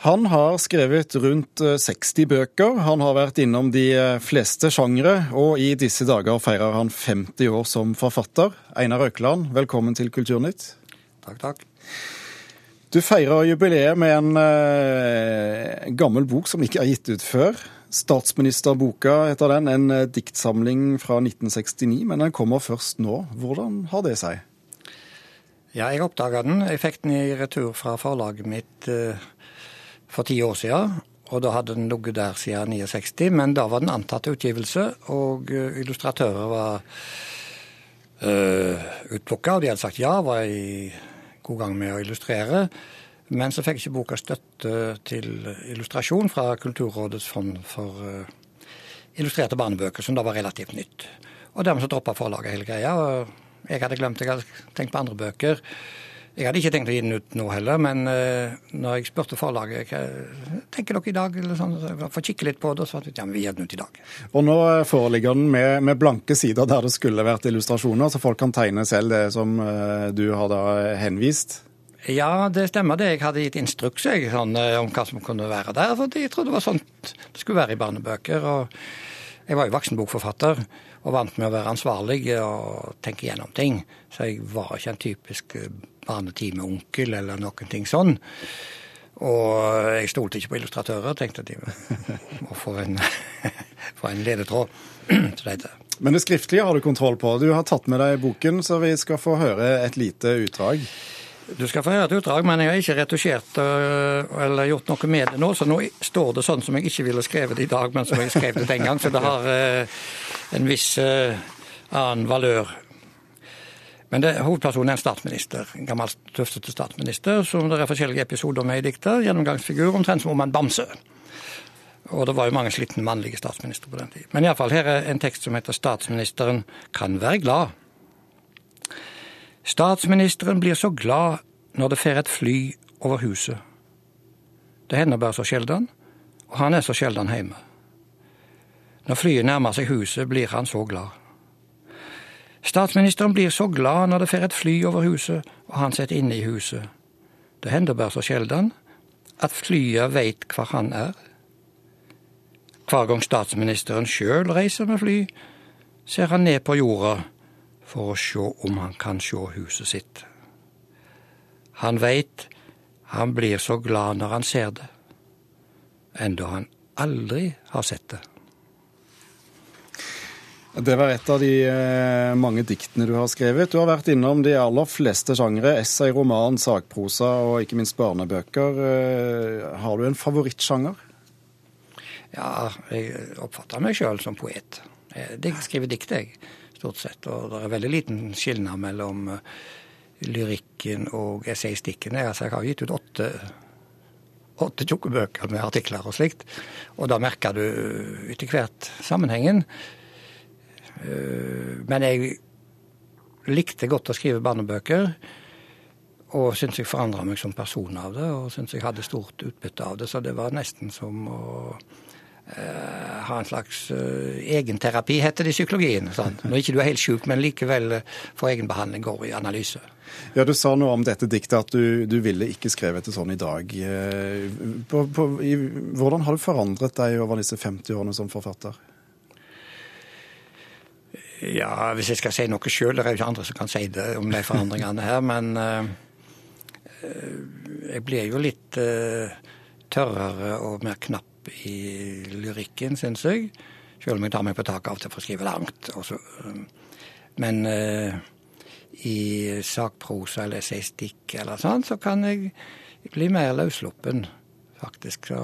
Han har skrevet rundt 60 bøker. Han har vært innom de fleste sjangre, og i disse dager feirer han 50 år som forfatter. Einar Økland, velkommen til Kulturnytt. Takk, takk. Du feirer jubileet med en eh, gammel bok som ikke er gitt ut før. Statsministerboka heter den, en uh, diktsamling fra 1969, men den kommer først nå. Hvordan har det seg? Ja, jeg oppdaga den. Jeg fikk den i retur fra forlaget mitt uh, for ti år siden. Og da hadde den ligget der siden 69, men da var den antatt utgivelse, og illustratører var uh, utplukka, og de hadde sagt ja, var i god gang med å illustrere. Men så fikk ikke boka støtte til illustrasjon fra Kulturrådets fond for uh, illustrerte barnebøker, som da var relativt nytt. Og dermed så droppa forlaget hele greia. og Jeg hadde glemt, jeg hadde tenkt på andre bøker. Jeg hadde ikke tenkt å gi den ut nå heller, men uh, når jeg spurte forlaget hva tenker dere i dag, eller sånn, for å kikke litt på det, så fant vi ja, men vi gir den ut i dag. Og nå foreligger den med, med, blanke sider der det skulle vært illustrasjoner, så folk kan tegne selv det som uh, du har da henvist? Ja, det stemmer det. Jeg hadde gitt instruks sånn, om hva som kunne være der, for jeg trodde det var sånt det skulle være i barnebøker. og Jeg var jo voksenbokforfatter og vant med å være ansvarlig og tenke gjennom ting. Så jeg var ikke en typisk barnetimeonkel eller noen ting sånn. Og jeg stolte ikke på illustratører, tenkte de må få en, for en ledetråd. Men det skriftlige har du kontroll på. Du har tatt med deg boken, så vi skal få høre et lite utdrag. Du skal få høre et utdrag, men jeg har ikke retusjert eller gjort noe med det nå. Så nå står det sånn som jeg ikke ville skrevet det i dag, men som jeg skrev det den gang. Så det har en viss annen valør. Men det, hovedpersonen er en statsminister, en gammel tøftete statsminister, som det er forskjellige episoder med i diktet. Gjennomgangsfigur omtrent som om en bamse. Og det var jo mange slitne mannlige statsministre på den tid. Men iallfall, her er en tekst som heter 'Statsministeren kan være glad'. Statsministeren blir så glad når det fer et fly over huset. Det hender bare så sjelden, og han er så sjelden hjemme. Når flyet nærmer seg huset, blir han så glad. Statsministeren blir så glad når det fer et fly over huset, og han sitter inne i huset. Det hender bare så sjelden at flyet veit hvor han er. Hver gang statsministeren sjøl reiser med fly, ser han ned på jorda for å se om han kan se huset sitt. Han veit han blir så glad når han ser det, enda han aldri har sett det. Det var et av de eh, mange diktene du har skrevet. Du har vært innom de aller fleste sjangre. Essay, roman, sakprosa og ikke minst barnebøker. Eh, har du en favorittsjanger? Ja, jeg oppfatter meg sjøl som poet. Jeg skriver dikt, jeg, stort sett. Og det er veldig liten skilnad mellom lyrikken og essayistikken. Altså, jeg har gitt ut åtte, åtte tjukke bøker med artikler og slikt. Og da merker du etter hvert sammenhengen. Men jeg likte godt å skrive barnebøker. Og syntes jeg forandra meg som person av det, og syntes jeg hadde stort utbytte av det. Så det var nesten som å ha en slags uh, egenterapi, heter det i psykologien. Sånn. Når ikke du er helt sjuk, men likevel uh, for egenbehandling går i analyse. Ja, Du sa noe om dette diktet, at du, du ville ikke skrevet det sånn i dag. På, på, i, hvordan har du forandret deg over disse 50 årene som forfatter? Ja, hvis jeg skal si noe sjøl, det er jo ikke andre som kan si det om de forandringene her, men uh, jeg blir jo litt uh, tørrere og mer knapp i lyrikken, syns jeg. Selv om jeg tar meg på taket av til for å skrive langt. Også, uh, men i sakprosa eller essaystikk eller sånn, så kan jeg bli mer løssluppen, faktisk. Så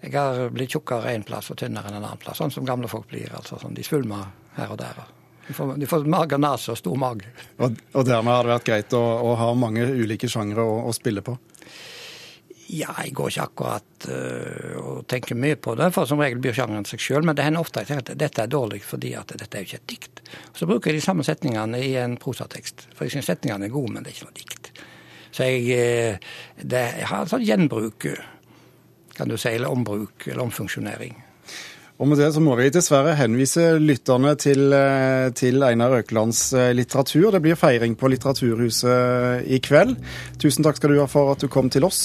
jeg har blitt tjukkere en plass og tynnere enn en annen plass, sånn som gamle folk blir. altså sånn, De svulmer her og der. De får, de får mage og nese og stor mage. Og, og, dermed har det vært greit å, å ha mange ulike sjangre å, å, spille på? Ja, jeg går ikke akkurat uh, og tenker mye på det, for som regel blir sjangeren seg sjøl. Men det hender ofte at dette er dårlig fordi at dette er jo ikke et dikt. Så bruker jeg de samme setningene i en prosatekst. For jeg syns setningene er gode, men det er ikke noe dikt. Så jeg, eh, det, jeg har sånn gjenbruk, kan du si, eller ombruk, eller omfunksjonering. Og med det så må vi dessverre henvise lytterne til, eh, til Einar Økelands litteratur. Det blir feiring på Litteraturhuset i kveld. Tusen takk skal du ha for at du kom til oss.